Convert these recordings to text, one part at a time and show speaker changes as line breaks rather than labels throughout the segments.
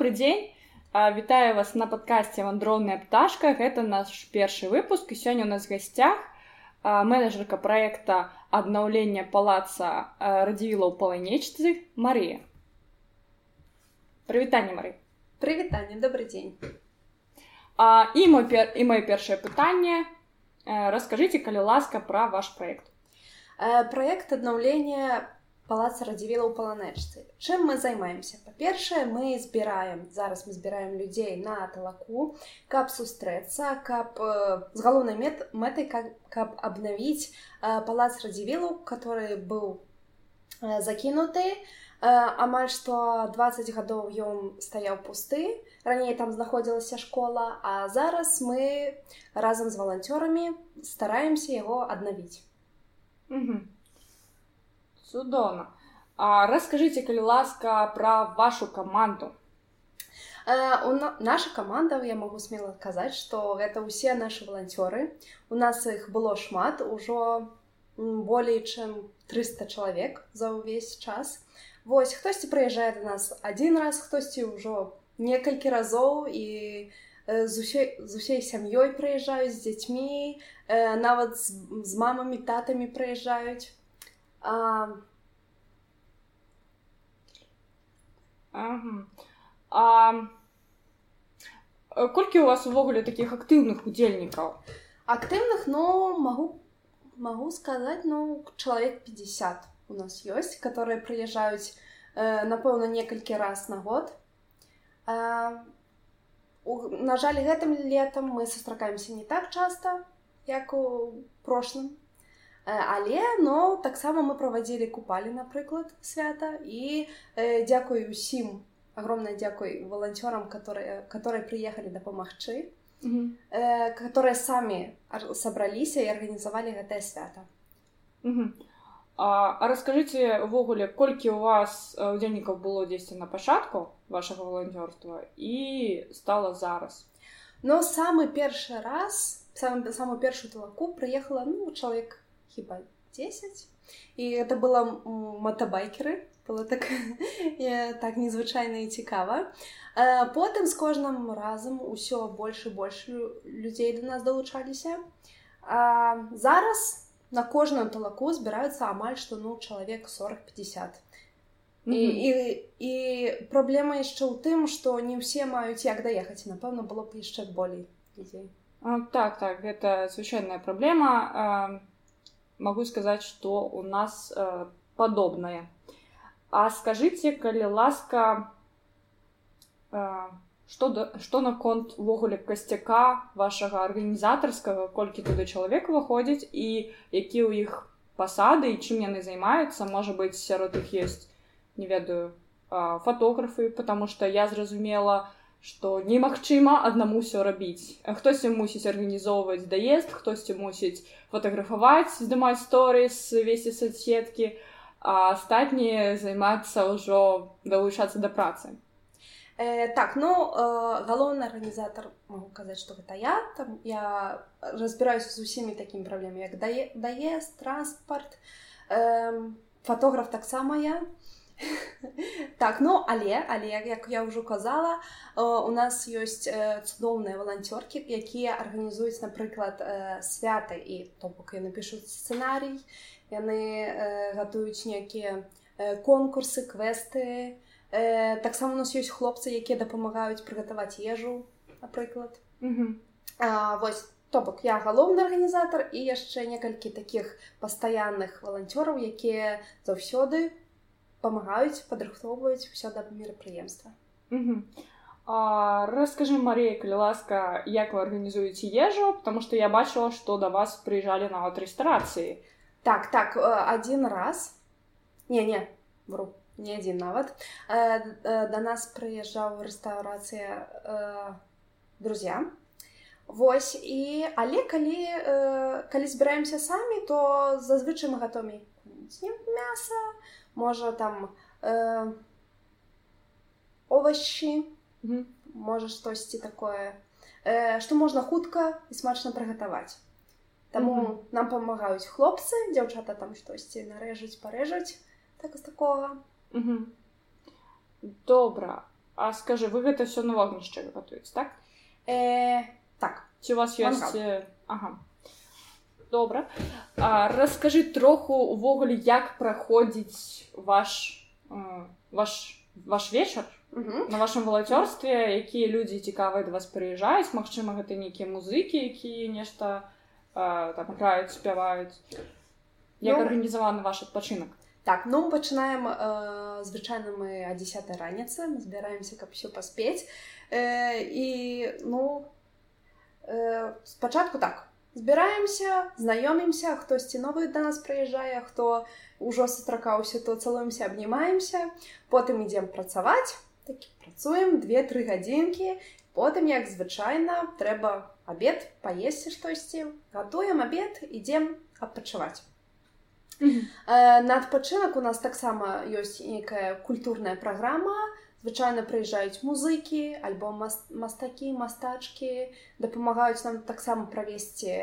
добрый дзень вітаю вас на падкасці вандроўная пташка гэта наш першы выпуск і сёння у нас гасцях менеджерка проекта аднаўлення палаца радзівіла ў паланечцы Марыя прывітанне Мары
прывітанне добрый дзень
а, і мой пер... і маё першае пытанне расскажыце калі ласка пра ваш проект
проект аднаўлення палаца радзівіла ў паланэчцы чым мы займаемся па-першае мы збіраем зараз мы збіраем людзей на талаку каб сустрэцца каб з галоўнай мет мэтай каб, каб абнавіць палац радзівілу который быў закінуты амаль што 20 гадоў ён стаяў пусты раней там знаходзілася школа а зараз мы разам з валанцёрамі стараемся яго аднавіць
цудоўна а расскажыце калі ласка пра вашу каманду
э, наша каманда я магу смела казаць што гэта ўсе нашы валанцёры у нас іх было шмат ужо болей чым 300 чалавек за ўвесь час Вось хтосьці прыязджае да нас адзін раз хтосьці ўжо некалькі разоў і э, з усей, з усей сям'ёй прыязджаюць з дзяцьмі э, нават з, з мамамі татамі прыязджаюць А...
Ага. А колькі у вас увогуле такіх актыўных удзельнікаў
актыўных но могу могу сказаць ну чалавек 50 у нас ёсць которые прыязджаюць э, напэўна некалькі раз на год. А, у, на жаль гэтым летом мы сустракаемся не так часто як у прошлым Э, але но таксама мы праводзілі купалі напрыклад свята і э, дзякуй усім огромное дзякуй волонцёрам которые которые приехали дапамагчы mm -hmm. э, которые самі сабраліся і арганізавалі гэтае свята
mm -hmm. А, а расскажите увогуле колькі у вас удзельнікаў было дзесьці на пачатку вашага волонцёрства і стала зараз
но самы першы раз самым самую першую талаку прыехала ну чалавек хіба 10 і это было матабайкеры было так так незвычайна і цікава потым з кожным разам усё больш і больш людзей до нас далучаліся зараз на кожным талаку збіраюцца амаль што ну чалавек 40-50 і, і, і праблема яшчэ ў тым што не ўсе маюць як даехаць напэўна было б яшчэ болей людзей
так так гэта звычайная праблема а могу сказать, что у нас э, подобное. А скажите, калі ласка, э, што, да, што наконт увогуле касцяка вашага арганізатарскага, колькі туды чалавек выходзіць і які ў іх пасады і чым яны займаюцца, можа быць, сярод іх есть, не ведаю, э, фатографы, потому что я зразумела, што немагчыма аднаму ўсё рабіць хтосьці мусіць арганізоўваць даезд хтосьці мусіць фотаграфаваць здымаць сторыс весці соцсеткі а астатнія займацца ўжо далучацца да працы
э, так ну э, галоўны арганізатар могу казаць што гэта я там я разбіраюся з усімі такімі праблемамі як дае даезд транспарт э, фотограф таксама я Так ну але але як я ўжо казала у нас ёсць цудоўныя валанцёркі якія арганізуюць напрыклад святы. І то бок яны пішуць сцэнарый яны гатуюць нейкія конкурсы квесты. Таксама у нас ёсць хлопцы якія дапамагаюць прыгатаваць ежу напрыклад. Вось то бок я галоўны арганізатар і яшчэ некалькі такіх пастаянных валанцёраў якія заўсёды у памагаюць падрыхтоўваюць ўсё да мерапрыемства
расскажы Марія калі ласка як вы арганізуеце ежу потому что я бачыла што да вас прыїджалі нават рэстарацыі
так так один раз не не вру не адзін нават да нас прыязджаў рэстаўрацыя друзья Вось і але калі калі збіраемся самі то зазвычай мы гатомі мяса можа там э, овощи mm -hmm. можа штосьці такое э, што можна хутка і смачна прыгатаваць Таму mm -hmm. нам памагаюць хлопцы дзяўчата там штосьці нарэжуць парэжуць так з такого
mm -hmm. добра А скажи вы гэта все на вогнішча гатуеце так
э, так
ці у вас ёсць э, ага Добра. А, расскажы троху увогуле як праходзіць ваш ваш ваш вечар на вашем валацёрстве якія людзі цікавыя да вас прыязджаюць Мачыма гэта нейкія музыкі якія нешта там граюць спяваюць. Як ну, арганізаваны ваш адпачынак?
Так ну пачынаем э, звычайна мы о 10 раніцы мы збіраемся каб все паспець. Э, і ну э, спачатку так збіраемся знаёмімся хтосьці новы да нас прыязджае хто ўжо сустракаўся то цалуемся абнімаемся потым ідзем працаваць такі працуем две-тры гадзінкі потым як звычайна трэба абед паесці штосьці гатуем абед ідзем адпачываць Э, на адпачынак у нас таксама ёсць нейкая культурная праграма. Звычайна прыязджаюць музыкі, альбо мастакі, мастачкі, дапамагаюць нам таксама правесці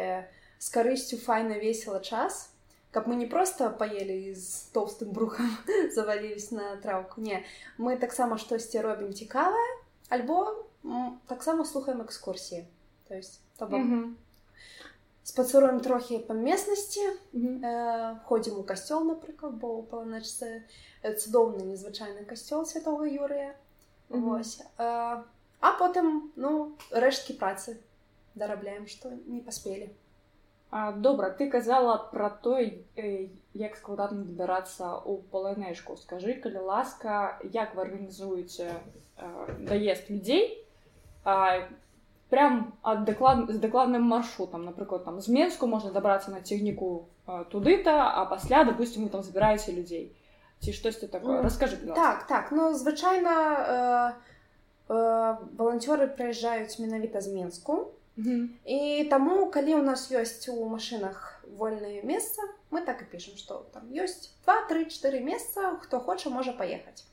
з карысцю файна весела час. Каб мы не проста паелі з тоўстым брухам завалілись на траўку. Не, мы таксама штосьці робім цікавае, альбо таксама слухаем экскурсіі. То есть, то бок, mm -hmm спацыруем трохі па местнасці mm -hmm. э, ходзім у касцёл напрыклад бо ў паланачцы цудоўны незвычайны касцёл святого юрыя mm -hmm. Вось э, а потым ну рэшткі працы дарабляем што не паспелі
а, добра ты казала пра той э, як складана дабірацца ў паланэшку скажы калі ласка як вы арганізуеце э, даезд людзей а, прям ад даклад з дакладным маршрутам напрыклад там з менску можна дабрацца на цягніку туды-то а пасля допустим вы там забіраеце людзей ці штосьці такое расскажы
так так ну звычайна э, э, валанцёры прыязджаюць менавіта з менску і таму калі ў нас ёсць у машынах вольнае месца мы так і пішам што там ёсць два три чатыры месца хто хоча можа паехаць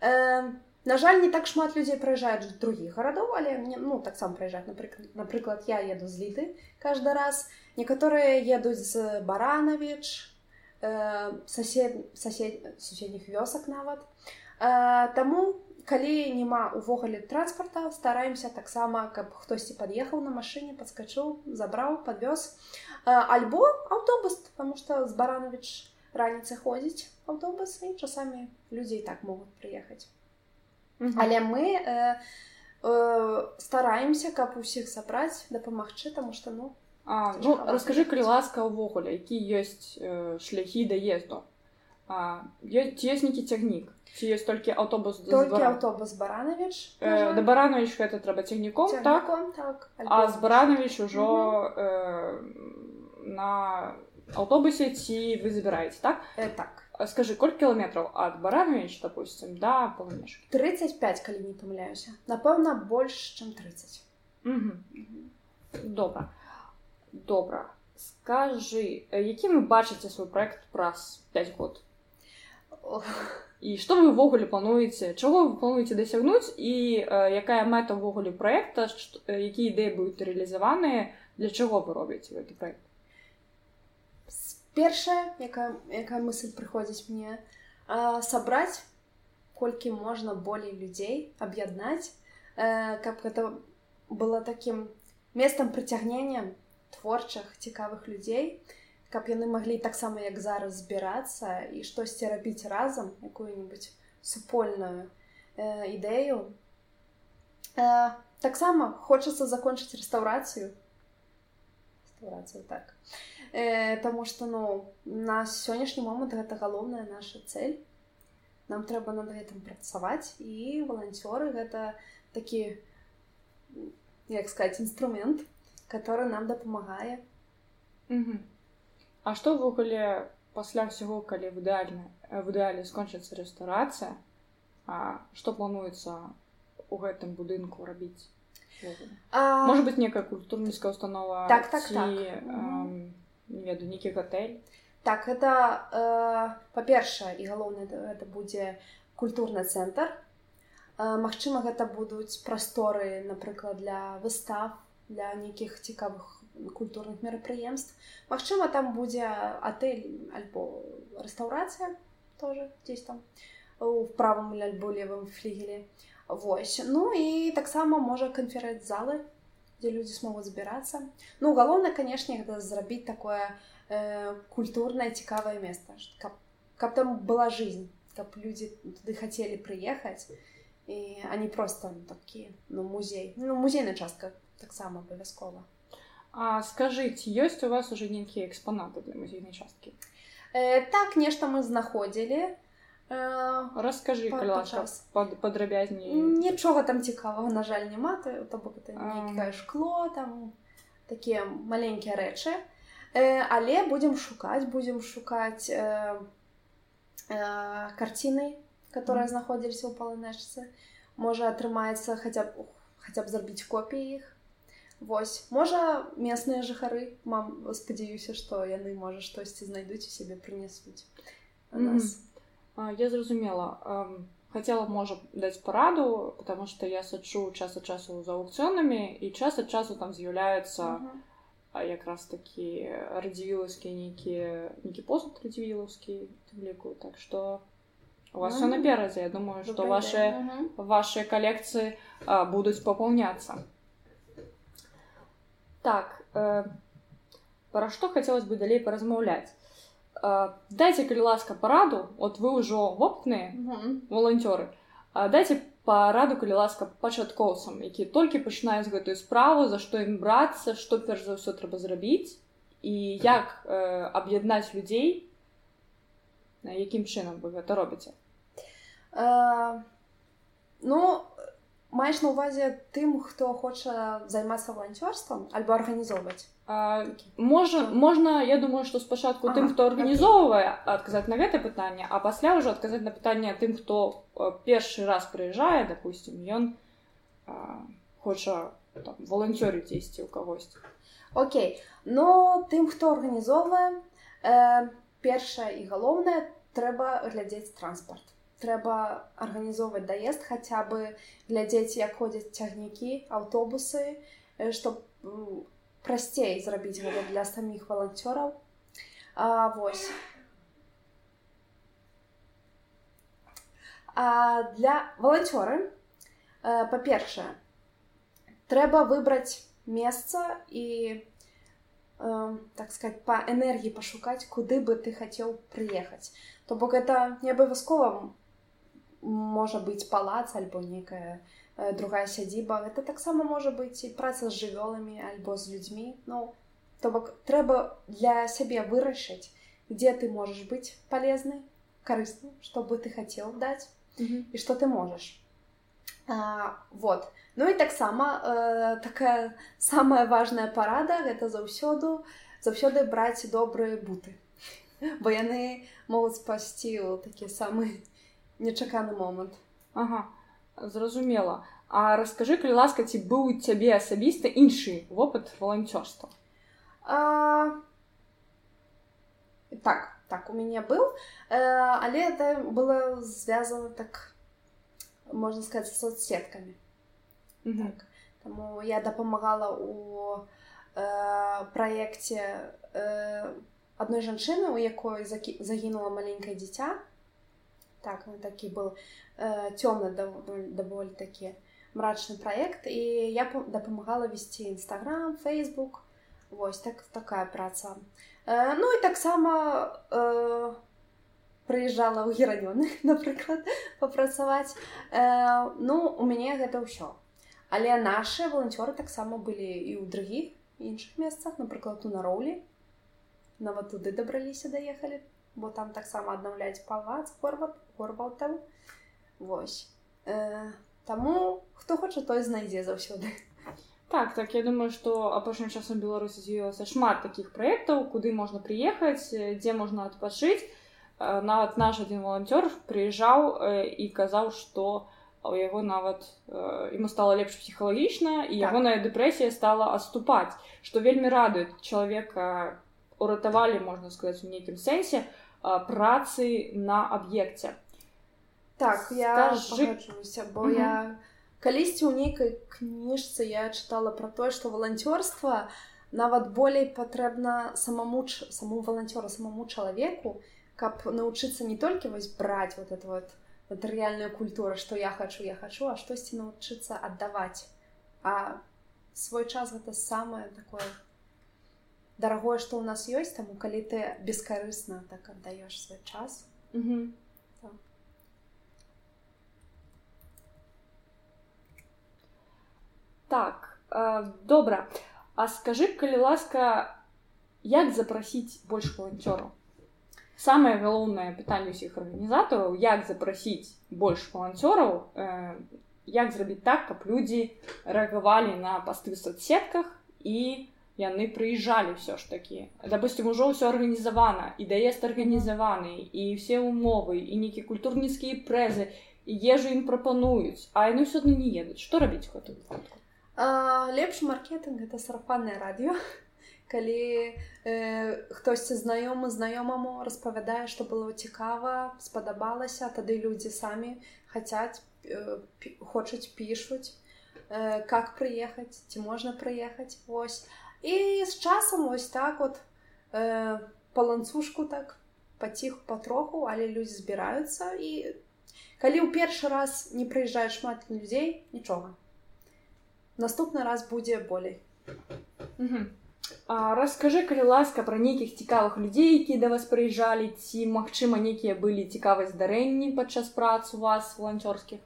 э, На жаль, не так шмат людзей прыязджаюць з другіх гарадоў, але мне ну таксама прыязджаць напрыклад, напрыклад я еду з літы каждый раз. Некаторыя едуць з баранавіч, э, сосед, сосед, суседніх вёсак нават. Э, Таму калі няма увогуле транспарта, стараемся таксама, каб хтосьці пад'ехаў на машыне, падскачыў, забраў, падвёз. Э, альбо аўтобус, потому што з баранавіч раніцы ходзіць аўтобус і часамі людзей так могуць прыехаць. -hmm. але мы э, э, стараемся каб усіх сабраць дапамагчы таму што ну
а, ну расскажы калі ласка ўвогуле які ёсць э, шляхі даезду ці ёсць нейкі цягнік ці ёсць толькі аўтобус
аўтобус баранавіч
э, да баранавіч гэта трэба цягніком так, так а з баранавіч ужо mm -hmm. э, на аўтобусе ці вы забіраеце так
э, так
скажи колькі кіламетраў ад баранович допустим да памяш
35 калі не памыляюся напэўна больш чым 30
добра добра скажи які вы бачыце свой проект праз 5 год і што вы ўвогуле плануеце чаго вы плануеце дасягнуць і э, якая мэта ўвогуле проекта якія ідэі будуць рэалізаваныя для чаго вы робіце гэты проект
Першая якая якая мысль прыходзіць мне сабраць колькі можна болей людзей аб'яднаць э, каб гэта было такім местом прыцягнення творчых цікавых людзей каб яны маглі таксама як зараз збірацца і штосьці рабіць разам якую-нибудь супольную ідэю таксама хочацца закончыць рэстаўрацыю рэстаўрацыю так. э, Таму што ну на сённяшні момант гэта галоўная наша цель. Нам трэба над гэтым працаваць і валанцёры гэта такі як сказать інструмент, который нам дапамагае.
А што ўвогуле пасля ўсяго, калі выдальна в ідэале скончыцца рэстарацыя, А што плануецца у гэтым будынку рабіць? А... Можа быць некая культурніцкая установа
так, так, ці, так. Эм,
не веду нейкі гатэль
так это э, па-першае і галоўнае гэта будзе культурны цэнтр э, Магчыма гэта будуць прасторы напрыклад для выстав для нейкіх цікавых культурных мерапрыемств Магчыма там будзе отель альбо рэстаўрацыя тоже здесь там в правым альбо левым флігеле вось. Ну і таксама можа канферэнц-залы дзе людзі смогуць збірацца ну галоўна канешне гэта зрабіць такое э, культурнае цікавае месца каб, каб там была жизнь каб людзі туды хацелі прыехаць і они просто ну, такі ну музей ну музейная частка таксама абавязкова
А скажыце ёсць у вас уже нейкія экспанаты для музейнай часткі
э, так нешта мы знаходзілі э,
расскажы падрабязней
нічога там цікавага на жаль няма то бок это шкло там такія маленькія рэчы э, але будзем шукаць будзем шукаць э, э, карціны которые mm. знаходзіліся ў паланэшцы можа атрымаецца хаця б хаця б зрабіць копіі іх Вось можа местныя жыхары мам спадзяюся што яны можа штосьці знайдуць у сябе прынясуць
mm -hmm. я зразумела хотела можа даць параду потому что я сачу час ад часу за аукцыёнамі і час ад часу там з'яўляецца mm -hmm. А якраз такі радзівілаўскі нейкі нейкі посуд радзівілаўскі ліку так што у вас все mm -hmm. наперадзе я думаю что ваши mm -hmm. ваши калекцыі будуць папаўняцца так э, пра што хацелось бы далей паразмаўляць э, Дайце калі ласка параду от вы ўжо вопытныя mm -hmm. волонцёры дайце параду калі ласка пачаткоўцам які толькі пачынаюць гэтую справу за што ім брацца што перш за ўсё трэба зрабіць і як э, аб'яднаць людзей якім чынам вы гэта робіце?
Э, ну маеш на увазе тым хто хоча займацца валанцёрствам альбо арганізоўваць
можа можна я думаю что спачатку ага, тым хто арганізоўвае адказаць на гэта пытанне а пасля ўжо адказаць на пытанне тым хто першы раз прыязджае допустим ён хоча воланцёры дзесьці ў кагосьці
Окей но тым хто арганізоўвае э, першае і галоўнае трэба глядзець транспорт трэба арганізоўваць даезд хаця бы глядзець як ходзяць цягнікі аўтобусы чтобы прасцей зрабіць гэта для саміх валанцёраў вось а для валанцёры э, па-першае трэба выбраць месца і э, так сказать па энергіі пашукаць куды бы ты хацеў прыехаць то бок это не абавязкова можа быць палац альбо некая Э, другая сядзіба гэта таксама можа быць і праца з жывёламі альбо з людзьмі ну то бок трэба для сябе вырашыць дзе ты можаш быць палезны карысны чтобы ты хацеў даць mm -hmm. і што ты можаш а, вот ну і таксама э, такая самая важная парада гэта заўсёду заўсёды браць добрыя буты бо яны могуць спасці ў такі самы нечаканы момант
ага зразумела А раскажы калі ласка ці быў у цябе асабіста іншы вопыт валанцёрства
а... так так у мяне быў э, але это было звязано так можна сказать соцсеткамі mm -hmm. так. Таму я дапамагала у э, праекце э, адной жанчыны у якой загінула маленькае дзіця так ну, такі быў э, цёмны даволі такі мрачны праект і я дапамагала весці нстаграм фейсбук вось так такая праца э, ну і таксама э, прыязджала ў гераёны напрыклад папрацаваць э, ну у мяне гэта ўсё але наши волонцёры таксама былі і ў другіх іншых месцах напрыклад у нароўлі нават туды дабраліся даехалі бо там таксама аднаўляць палац горват горвалтаў Вось. Э, Таму хто хоча той знайдзе заўсёды.
Так, так я думаю, што апошнім часам Беларусі з'явілася шмат такіх праектаў, куды можна прыехаць, дзе можна адпачыць. Нават наш адзін валанцёр прыязджаў і казаў, што у яго нават ему стала лепш псіхалагічна і так. ягоная дэпрэсія стала адступаць, што вельмі радует чалавека уратавалі, можна сказаць, у нейкім сэнсе працы на аб'екце
так я пагаджуся бо mm -hmm. я калісьці ў нейкай кніжцы я чытала про тое што валанцёрства нават болей патрэбна самому саму валанцёра самому чалавеку каб навучыцца не толькі вось браць вот это вот матэрыяльная культура што я хачу я хачу а штосьці навучыцца аддаваць а свой час гэта самае такое дарагое што ў нас ёсць таму калі ты бескарысна так аддаеш свой час mm
так. так э, добра а скажы калі ласка як запрасіць больш валанцёраў самае галоўнае пытанне ўсіх арганізатараў як запрасіць больш валанцёраў э, як зрабіць так каб людзі рэагавалі на пасты в соцсетках і яны прыязджалі ўсё ж такі допустим ужо ўсё арганізавана і даезд арганізаваны і все умовы і нейкі культурніцкія прэзы і ежу ім прапануюць а яны ўсё адно не едуць што рабіць гэту
лепш маркетинг это сарафанное радіо калі э, хтосьці знаёмы знаёмаму распавядае што было цікава спадабалася тады людзі самі хацяць э, хочуць пішуць э, как прыехаць ці можна прыехаць вось і з часам ось так вот э, па ланцужку так паціху патроху але людзі збіраюцца і калі ў першы раз не прыязджае шмат людзей нічога наступны раз будзе болей
расскажы калі ласка пра нейкіх цікавых людзей які да вас прыязджалі ці магчыма нейкія былі цікавыя здарэнні падчас прац у вас волонцёрскіх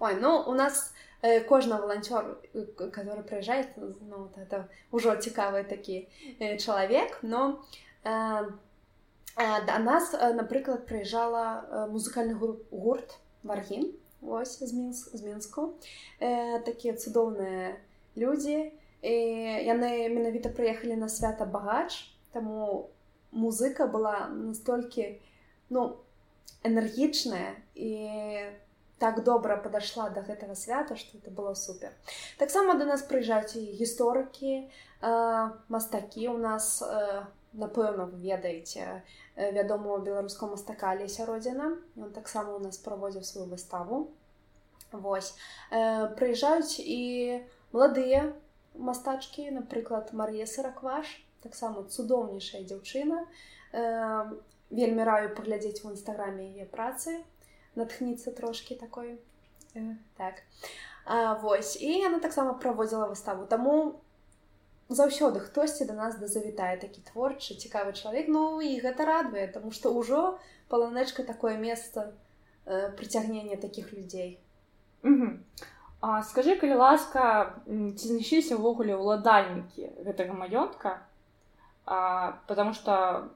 ой ну у нас у Э, кожны волонтер э, который приезжает ну, вот это уже цікавы такі э, чалавек но да нас напрыклад прыязджала музыкальны гурт варгін ось з мінск з мінску такія цудоўныя людзі і яны менавіта прыехалі на свята багач. Таму музыка была настолькі ну энергічная і так добра падышла до гэтага свята что это было супер. Таксама до нас прыязджаюць і гісторыкі э, мастакі у нас э, напэўна вы ведаеце э, вядомого беларускаго мастака леся родзіна он таксама у нас праводзіў сваю выставу Вось прыязджаюць і маладыя мастачкі напрыклад Марія сыракваш таксама цудоўнейшая дзяўчына вельмі раю паглядзець у нстаграме яе працы натхніцца трошки такой э, так а, вось і яна таксама праводзіла выставу таму заўсёды хтосьці да нас да завітае такі творчы цікавы чалавек. Ну і гэта радуе тому что ўжо паланечка такое месца э, прыцягнення таких людзей.
А, скажи калі ласка ці знайшліся ўвогуле ўладальнікі гэтага маёнтка? Потому что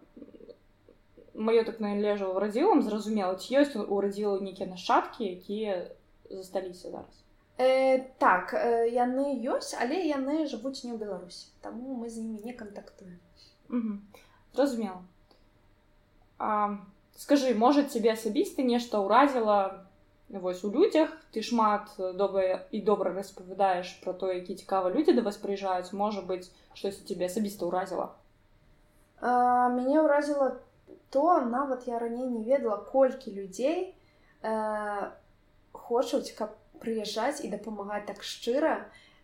маётак належаў радзілам зразумела ці ёсць у радзілу нейкія нашчадкі якія засталіся зараз
э, так э, яны ёсць але яны жывуць не ў беларусі таму мы з імі не кантактуем
зразумела скажы можа цябе асабіста нешта ўразіла вось у людзях ты шмат добра і добра распавядаеш пра то які цікава людзі да вас прыязджаюць можа быць штось цябе асабіста ўразіла
мяне ўразіла то нават я раней не ведала колькі людзей э, хочуць каб прыязджаць і дапамагаць так шчыра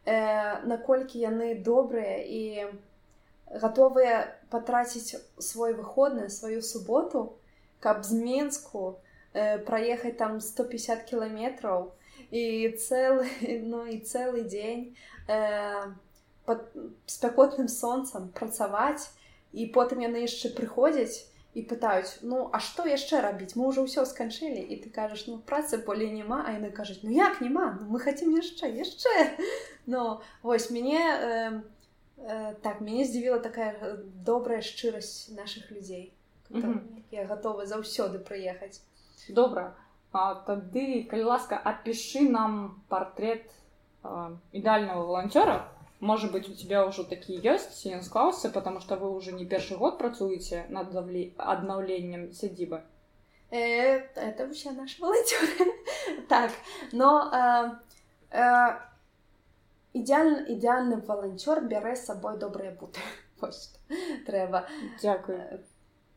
э, наколькі яны добрыя і гатовыя патраціць свой выходны сваю суботу каб з менску э, праехаць там 150 кіламетраў і цэлы ну і цэлы дзень э, под спякотным сонцам працаваць і потым яны яшчэ прыходзяць і пытаюць ну а што яшчэ рабіць мы ўжо ўсё сканчылі і ты кажаш ну працы болей няма а яны кажуць ну як няма ну, мы хотим яшчэ яшчэ но вось мяне э, э, так мяне здзівіла такая э, добрая шчырасць наших людзей mm -hmm. я готовы заўсёды прыехаць
добра а тады калі ласка адпішы нам портрет э, ідального волонцёра может быть у тебя уже такие есть ён склаўся потому что вы уже не першы год працуеце над аднаўленнем сядзібы
э, это все наш волонтёр так но э, э, ідеальны ідеальны волонтёр бярэ з сабой добрыя буты трэба
дзякую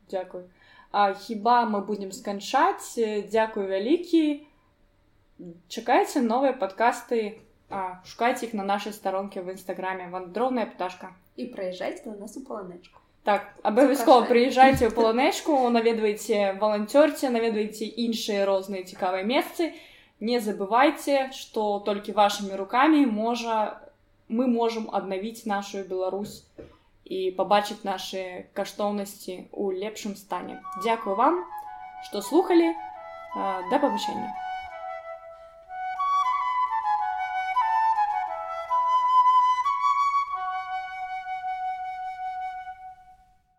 дзякую а хіба мы будем сканчаць дзякую вялікі чакайце новыя падкасты шукайце іх на нашай старонке в нстаграме вандроўная пташка
і прыязджайце на нас у паланечку
Так, абавязкова прыязджайце ў паланэшку, наведвайце валанцёрце, наведвайце іншыя розныя цікавыя месцы. Не забывайце, што толькі вашымі рукамі можа мы можам аднавіць нашу Беларусь і пабачыць нашы каштоўнасці ў лепшым стане. Дзякую вам, што слухалі, да пабачэння.